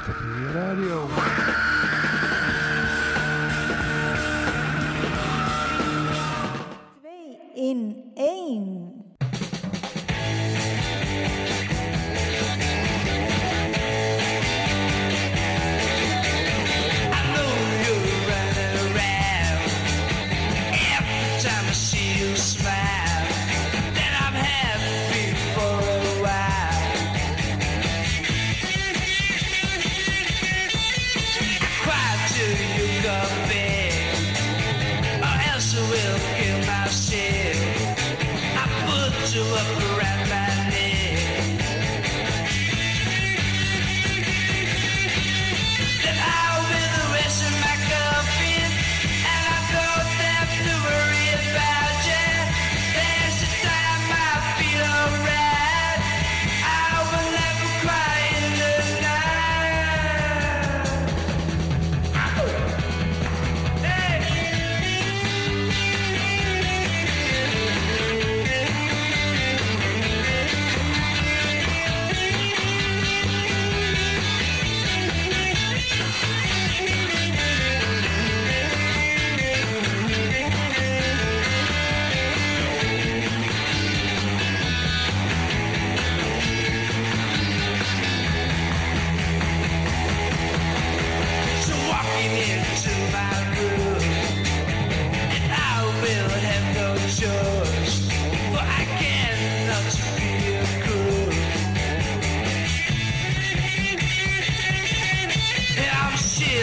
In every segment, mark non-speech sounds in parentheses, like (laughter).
Like a community radio.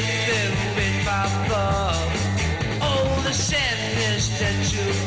ship been bit by love. Oh, the sadness that you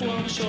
słońcu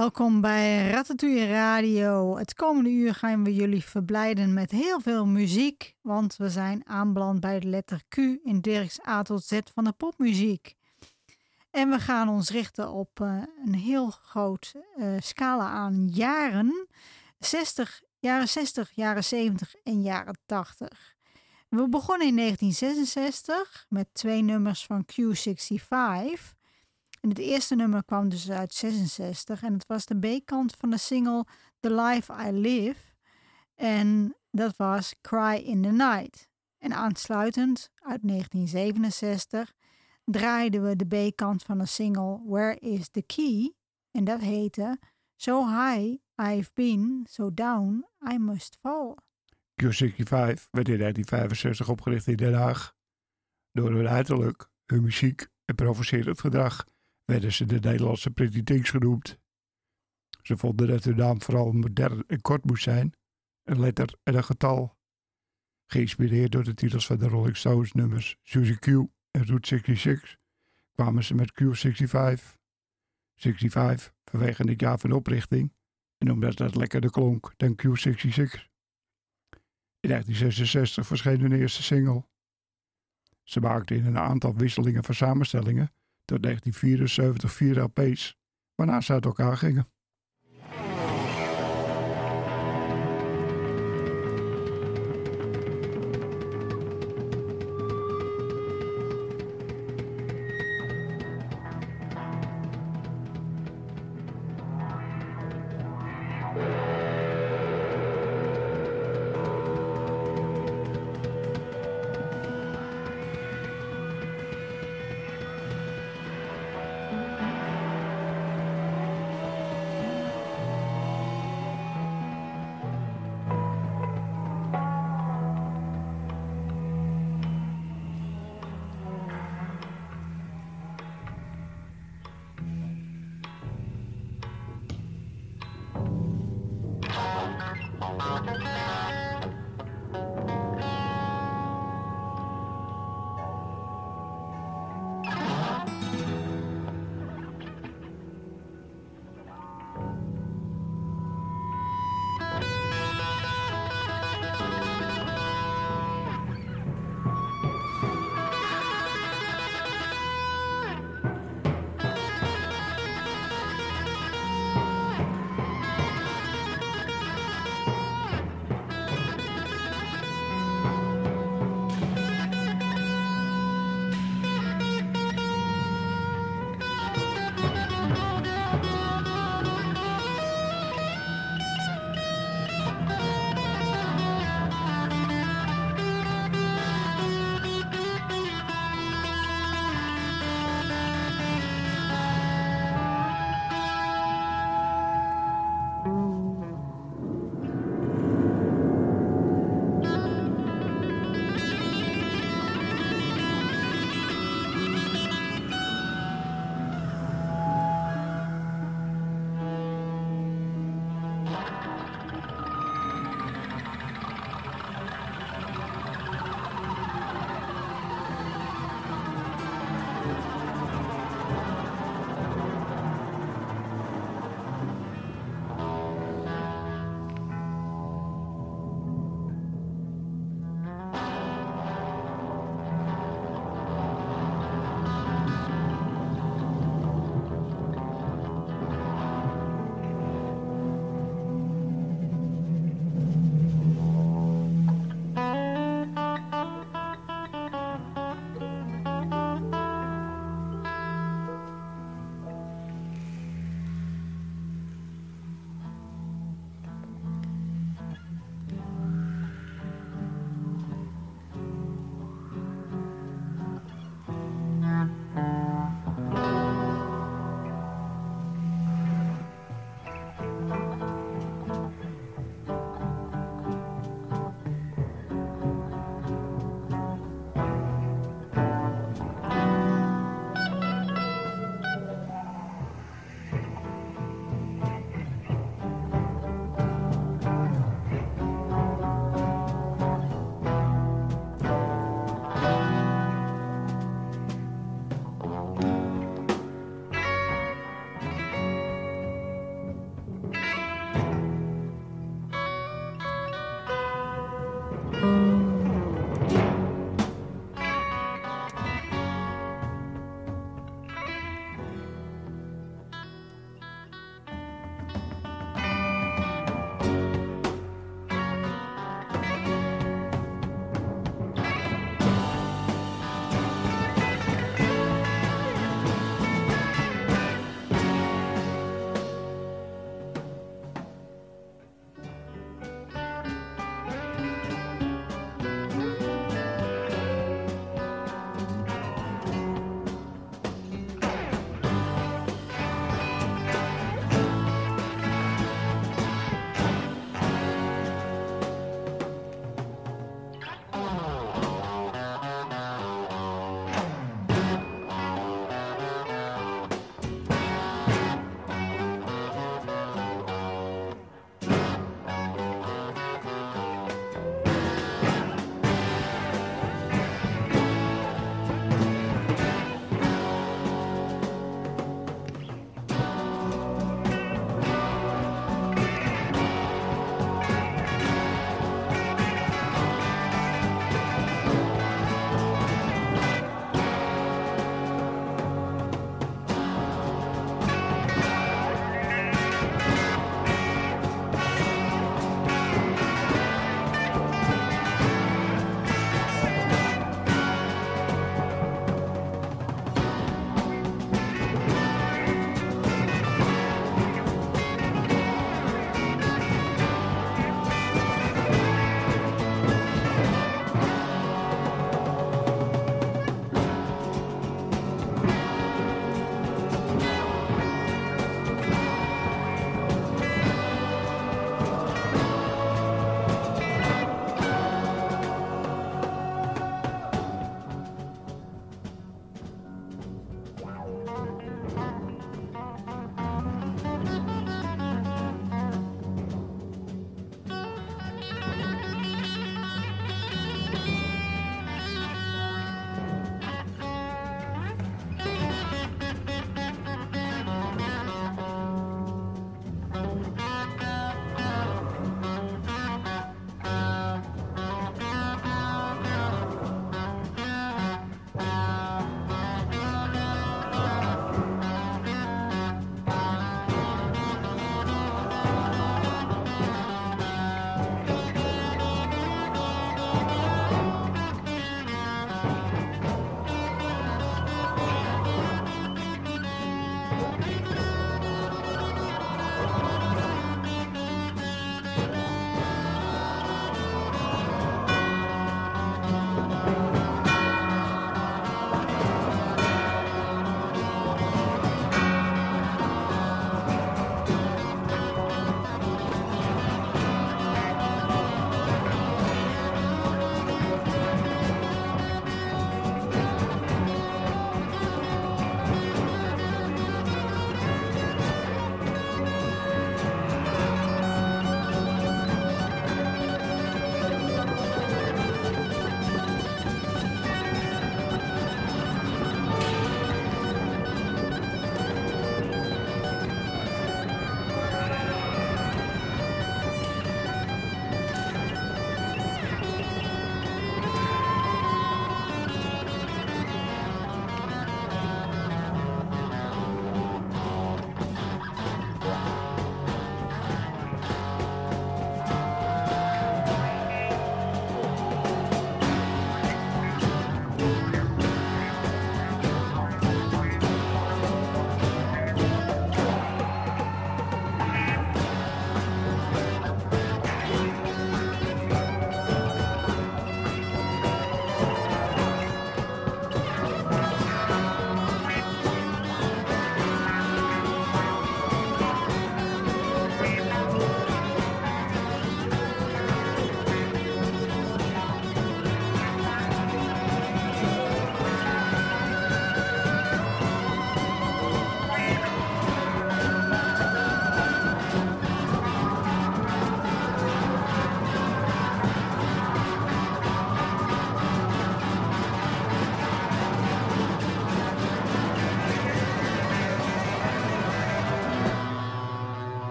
Welkom bij Ratatouille Radio. Het komende uur gaan we jullie verblijden met heel veel muziek, want we zijn aanbeland bij de letter Q in Dirks A tot Z van de popmuziek. En we gaan ons richten op uh, een heel groot uh, scala aan jaren. 60, jaren 60, jaren 70 en jaren 80. We begonnen in 1966 met twee nummers van Q65. En het eerste nummer kwam dus uit 66 en het was de B-kant van de single The Life I Live. En dat was Cry in the Night. En aansluitend uit 1967 draaiden we de B-kant van de single Where is the Key? En dat heette So High I've Been, So Down I Must Fall. Q65 werd in 1965 opgericht in Den Haag. Door hun uiterlijk, hun muziek en provocerend gedrag werden ze de Nederlandse Pretty genoemd. Ze vonden dat hun naam vooral modern en kort moest zijn, een letter en een getal. Geïnspireerd door de titels van de Rolling Stones nummers Suzy Q en Route 66 kwamen ze met Q65. 65 vanwege het jaar van oprichting en omdat dat lekkerder klonk dan Q66. In 1966 verscheen hun eerste single. Ze maakten in een aantal wisselingen van samenstellingen tot 1974 vier LP's, waarna ze uit elkaar gingen.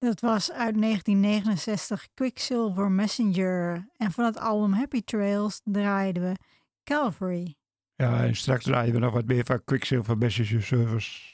Dat was uit 1969 Quicksilver Messenger. En van het album Happy Trails draaiden we Calvary. Ja, en straks draaien we nog wat meer van Quicksilver Messenger Service.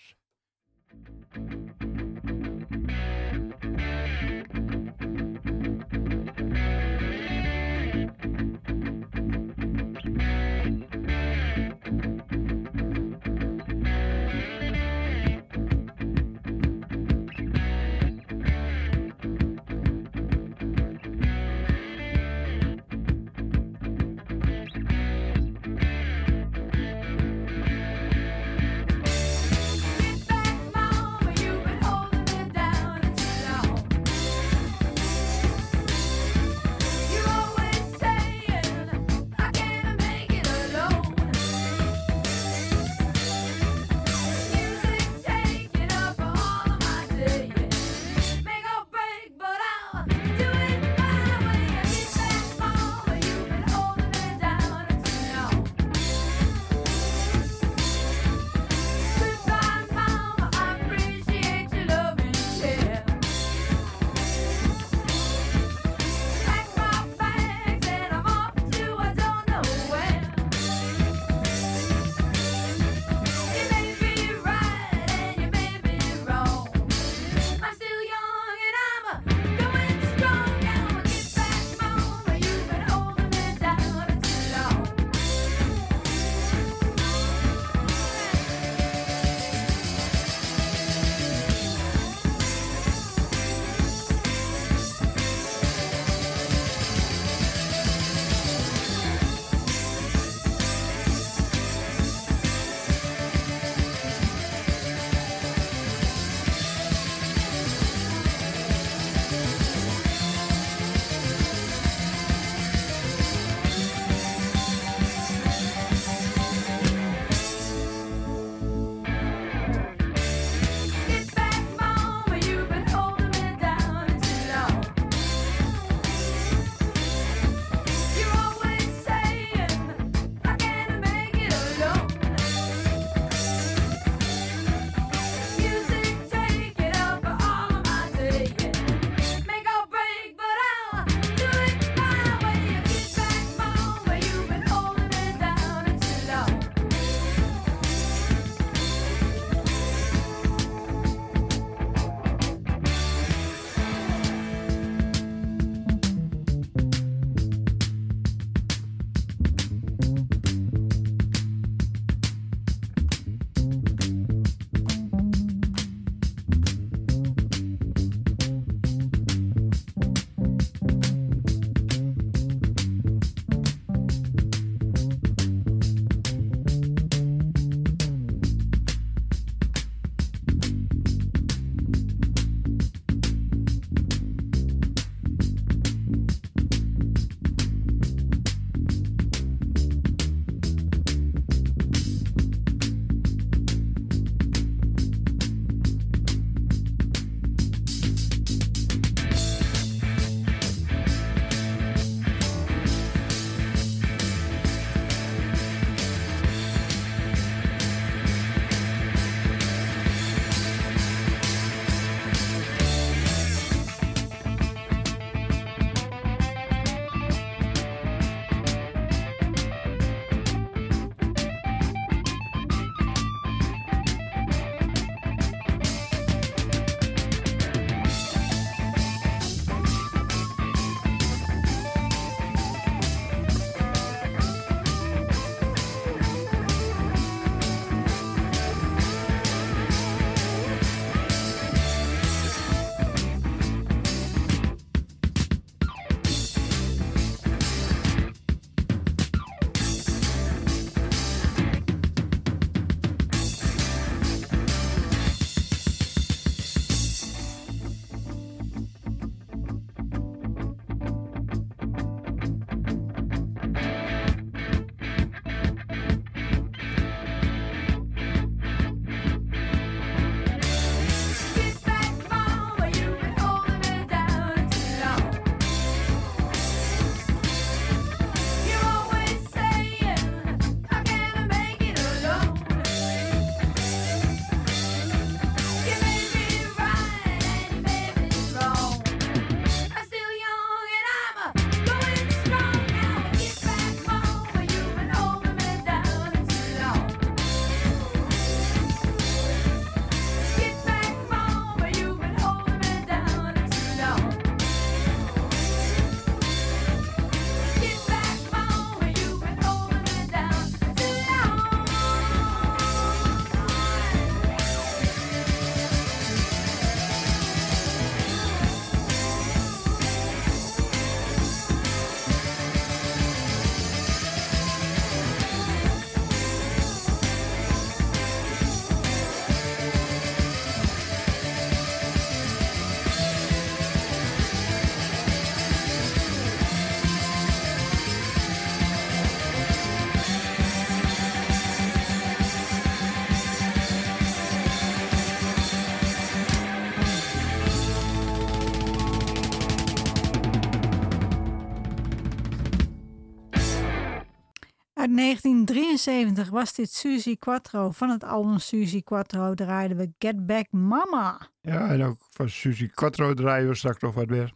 Uit 1973 was dit Suzy Quattro. Van het album Suzy Quattro draaiden we Get Back Mama. Ja, en ook van Suzy Quattro draaien we straks nog wat weer.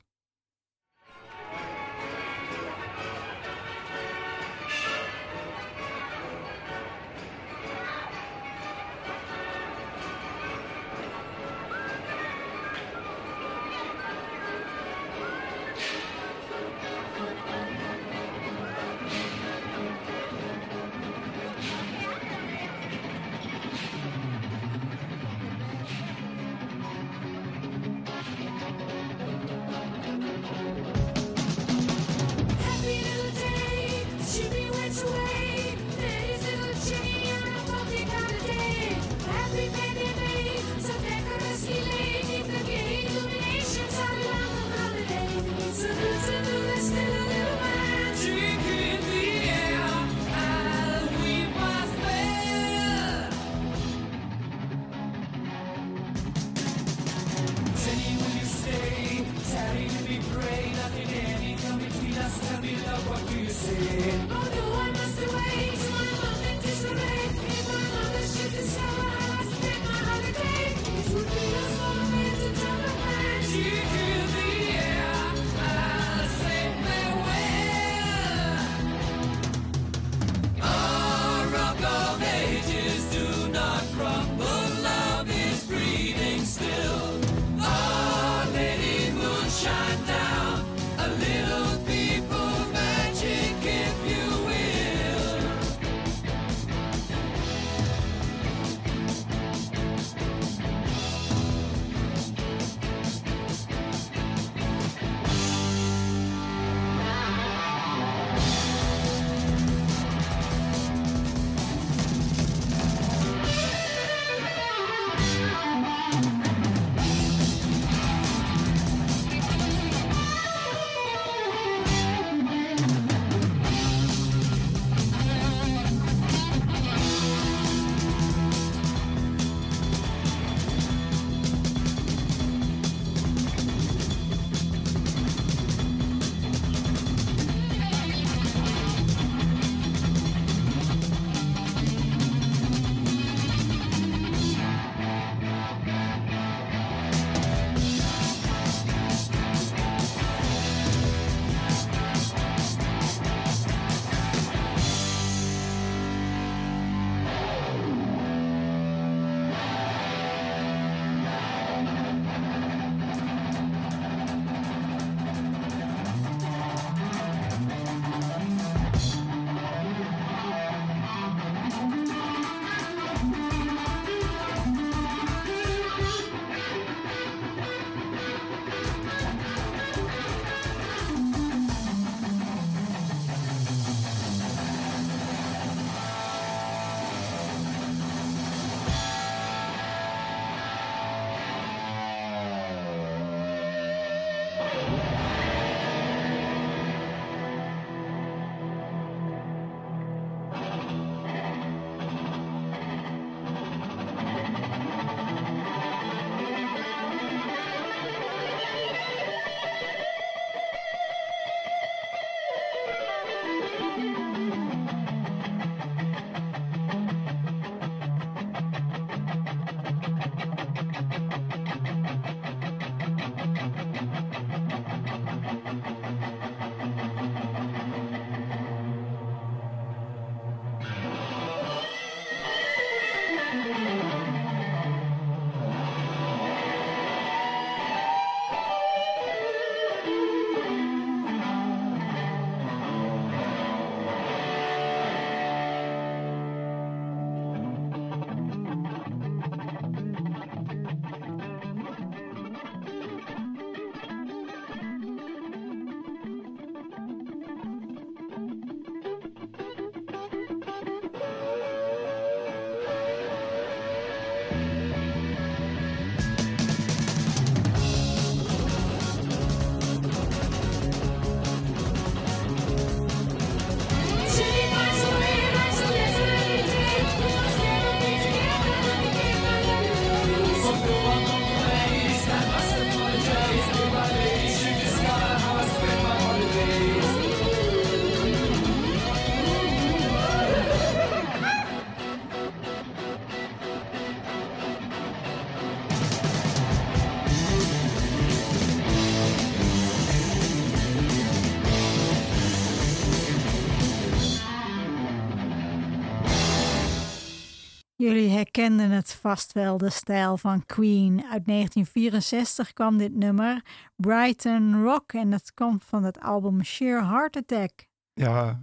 Jullie herkenden het vast wel, de stijl van Queen. Uit 1964 kwam dit nummer, Brighton Rock, en dat komt van het album Sheer Heart Attack. Ja,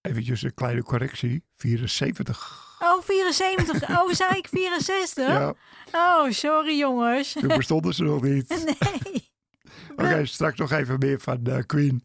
eventjes een kleine correctie, 74. Oh, 74. Oh, zei ik 64? Ja. Oh, sorry jongens. Toen bestonden ze nog niet. (laughs) Nee. Oké, straks nog even meer van uh, Queen.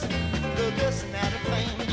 this, the this and that thing.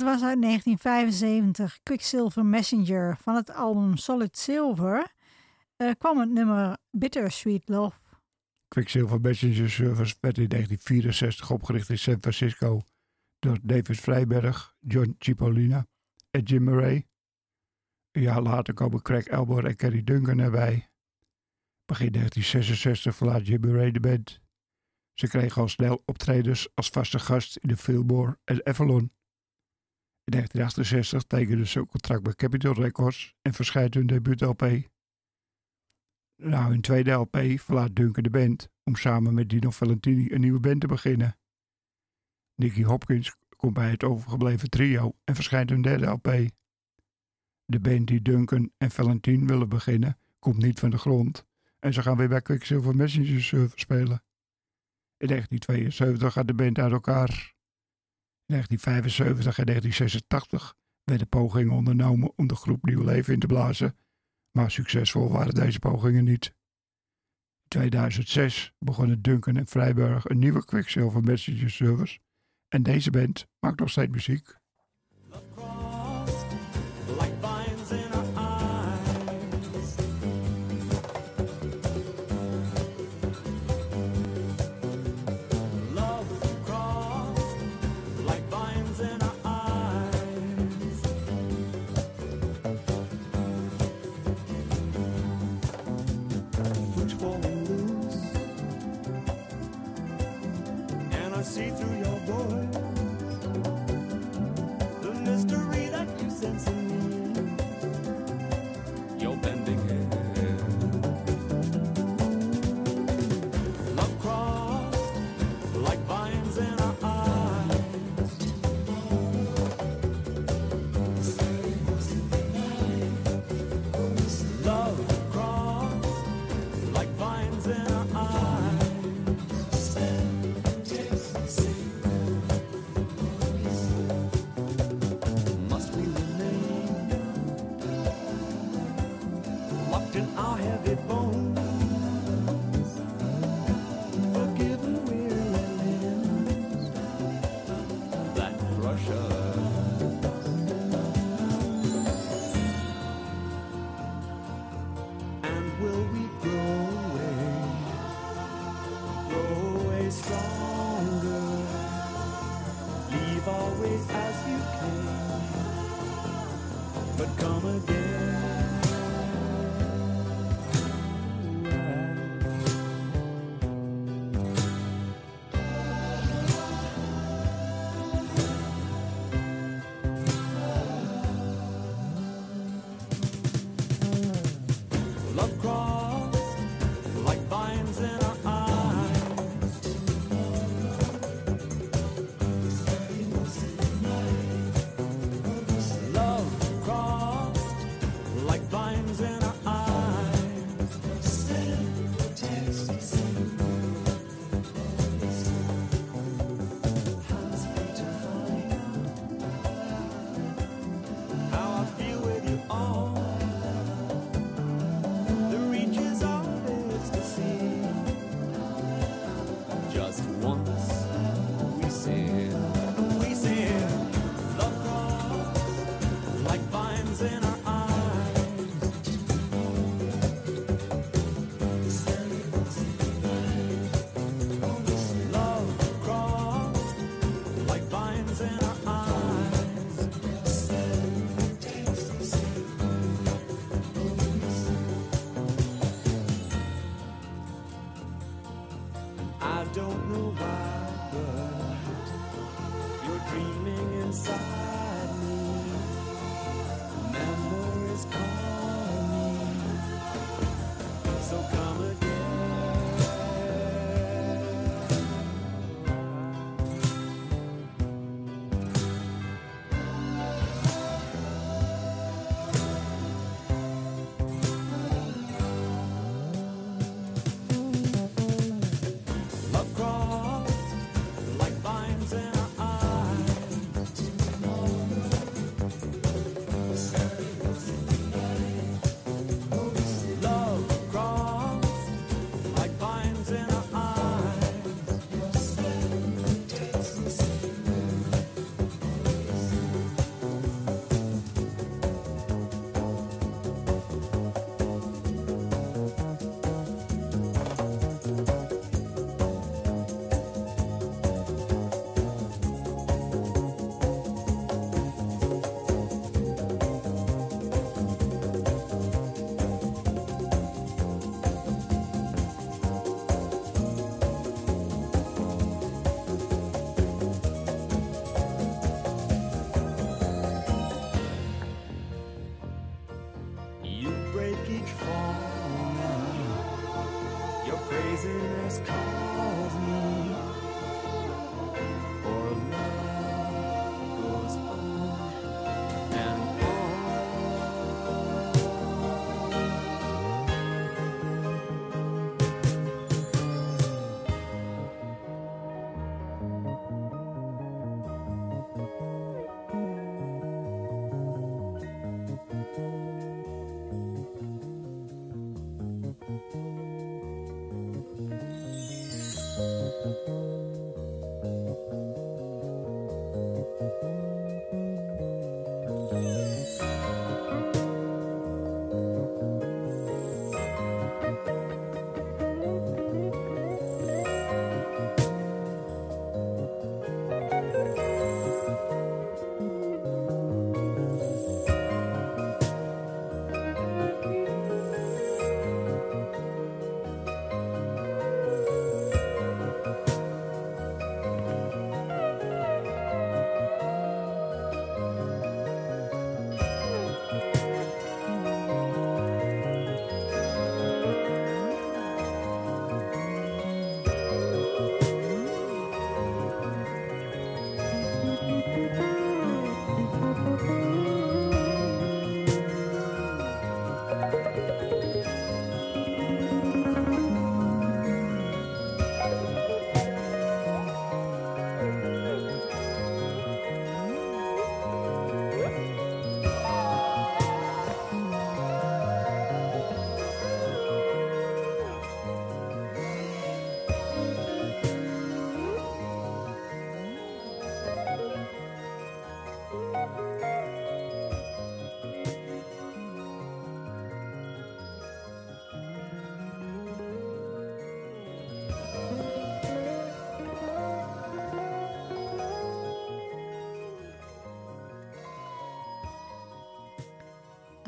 Dat was uit 1975. Quicksilver Messenger van het album Solid Silver eh, kwam het nummer Bittersweet Love. Quicksilver Messenger Service werd in 1964 opgericht in San Francisco door David Vrijberg, John Cipollina en Jim Murray. Een jaar later komen Craig Elbor en Kerry Duncan erbij. Begin 1966 verlaat Jim Murray de band. Ze kregen al snel optredens als vaste gast in de Fillmore en Avalon. In 1968 tekenden ze een contract bij Capitol Records en verschijnt hun debuut-LP. Na hun tweede LP verlaat Duncan de band om samen met Dino Valentini een nieuwe band te beginnen. Nicky Hopkins komt bij het overgebleven trio en verschijnt hun derde LP. De band die Duncan en Valentine willen beginnen komt niet van de grond en ze gaan weer bij Quicksilver Messenger Server spelen. In 1972 gaat de band uit elkaar. In 1975 en 1986 werden pogingen ondernomen om de groep nieuw leven in te blazen, maar succesvol waren deze pogingen niet. In 2006 begonnen Duncan en Vrijberg een nieuwe Quicksilver Messenger Service en deze band maakt nog steeds muziek. In our heavy bones?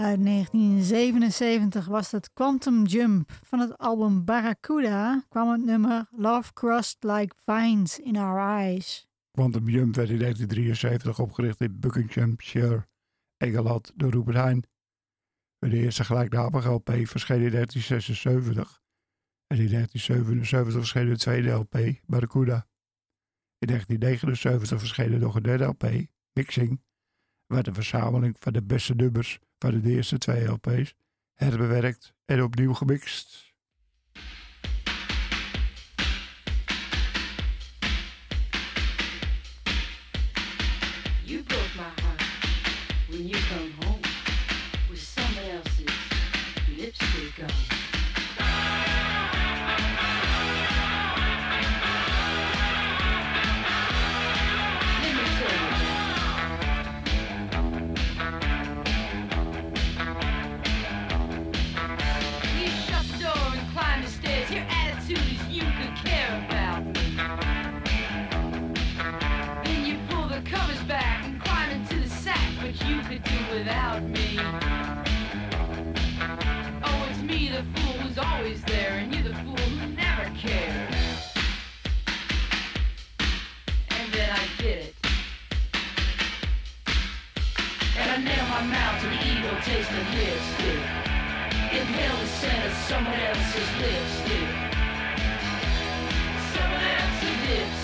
Uit 1977 was het Quantum Jump. Van het album Barracuda kwam het nummer Love Crossed Like Vines in Our Eyes. Quantum Jump werd in 1973 opgericht in Buckinghamshire, Engeland, door Rupert Hein. De eerste gelijknamige LP verscheen in 1976. En in 1977 verscheen de tweede LP, Barracuda. In 1979 verscheen er nog een derde LP, Mixing, waar de verzameling van de beste nummers van de eerste twee LP's herbewerkt en opnieuw gemixt. When you come home with someone else's lipstick on. Lipstick. Inhale the scent of someone else's lipstick. Someone else's lipstick.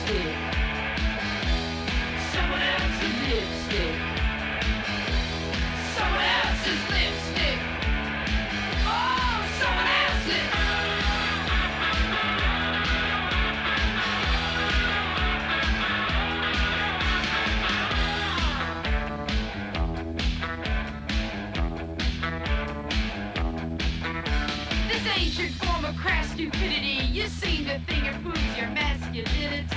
stupidity. You seen the thing improves your masculinity.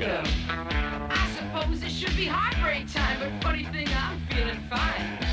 Makeup. I suppose it should be heartbreak time, but funny thing, I'm feeling fine.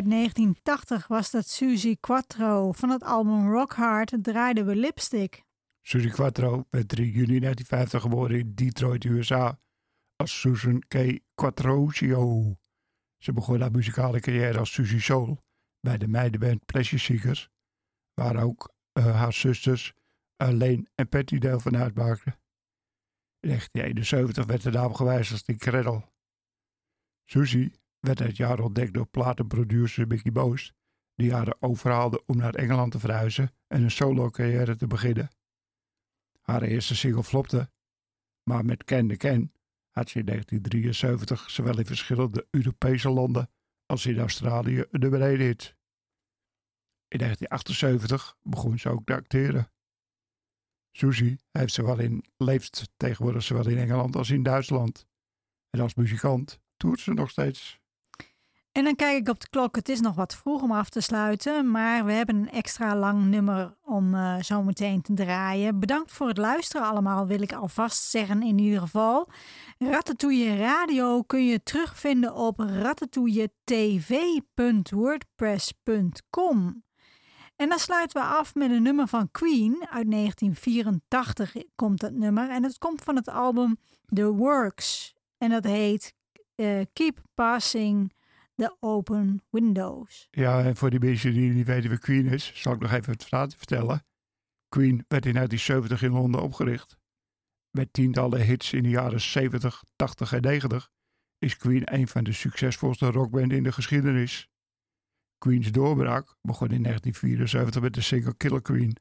Uit 1980 was dat Suzy Quattro. Van het album Rock Hard draaiden we Lipstick. Suzy Quattro werd 3 juni 1950 geboren in Detroit, USA, als Susan K. Quattrocchio. Ze begon haar muzikale carrière als Suzy Soul bij de meidenband Pleasure Seekers, waar ook eh, haar zusters Alleen en Patty deel van uitmaakten. In 1971 werd de naam gewijzigd de Creddle. Suzy werd het jaar ontdekt door platenproducer Mickey Boos, die haar overhaalde om naar Engeland te verhuizen en een solo-carrière te beginnen. Haar eerste single flopte, maar met Ken de Ken had ze in 1973 zowel in verschillende Europese landen als in Australië een nummer 1 hit. In 1978 begon ze ook te acteren. Suzy heeft zowel in, leeft tegenwoordig zowel in Engeland als in Duitsland. En als muzikant toert ze nog steeds. En dan kijk ik op de klok. Het is nog wat vroeg om af te sluiten. Maar we hebben een extra lang nummer om eh, zo meteen te draaien. Bedankt voor het luisteren allemaal, wil ik alvast zeggen in ieder geval. Ratatouille Radio kun je terugvinden op ratatouilletv.wordpress.com. En dan sluiten we af met een nummer van Queen. Uit 1984 komt dat nummer. En het komt van het album The Works. En dat heet eh, Keep Passing the Open Windows. Ja, en voor die mensen die niet weten wie Queen is, zal ik nog even het verhaal vertellen. Queen werd in 1970 in Londen opgericht. Met tientallen hits in de jaren 70, 80 en 90 is Queen een van de succesvolste rockbands in de geschiedenis. Queen's doorbraak begon in 1974 met de single Killer Queen.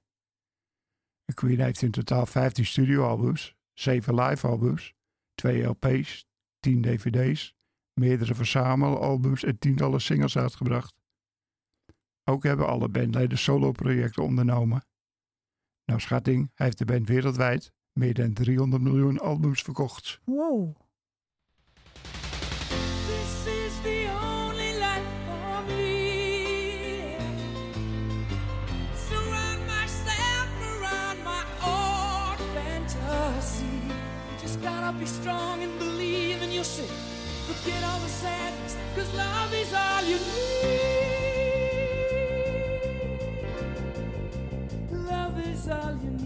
En Queen heeft in totaal 15 studioalbums, 7 live-albums, 2 LP's, 10 DVD's, meerdere verzamelalbums en tientallen singles uitgebracht. Ook hebben alle bandleden solo-projecten ondernomen. Naar schatting heeft de band wereldwijd meer dan 300 miljoen albums verkocht. Wow. This is the only life for me. Surround myself around my own fantasy. Just gotta be strong and believe in yourself. Forget all the sadness, cause love is all you need. Love is all you need.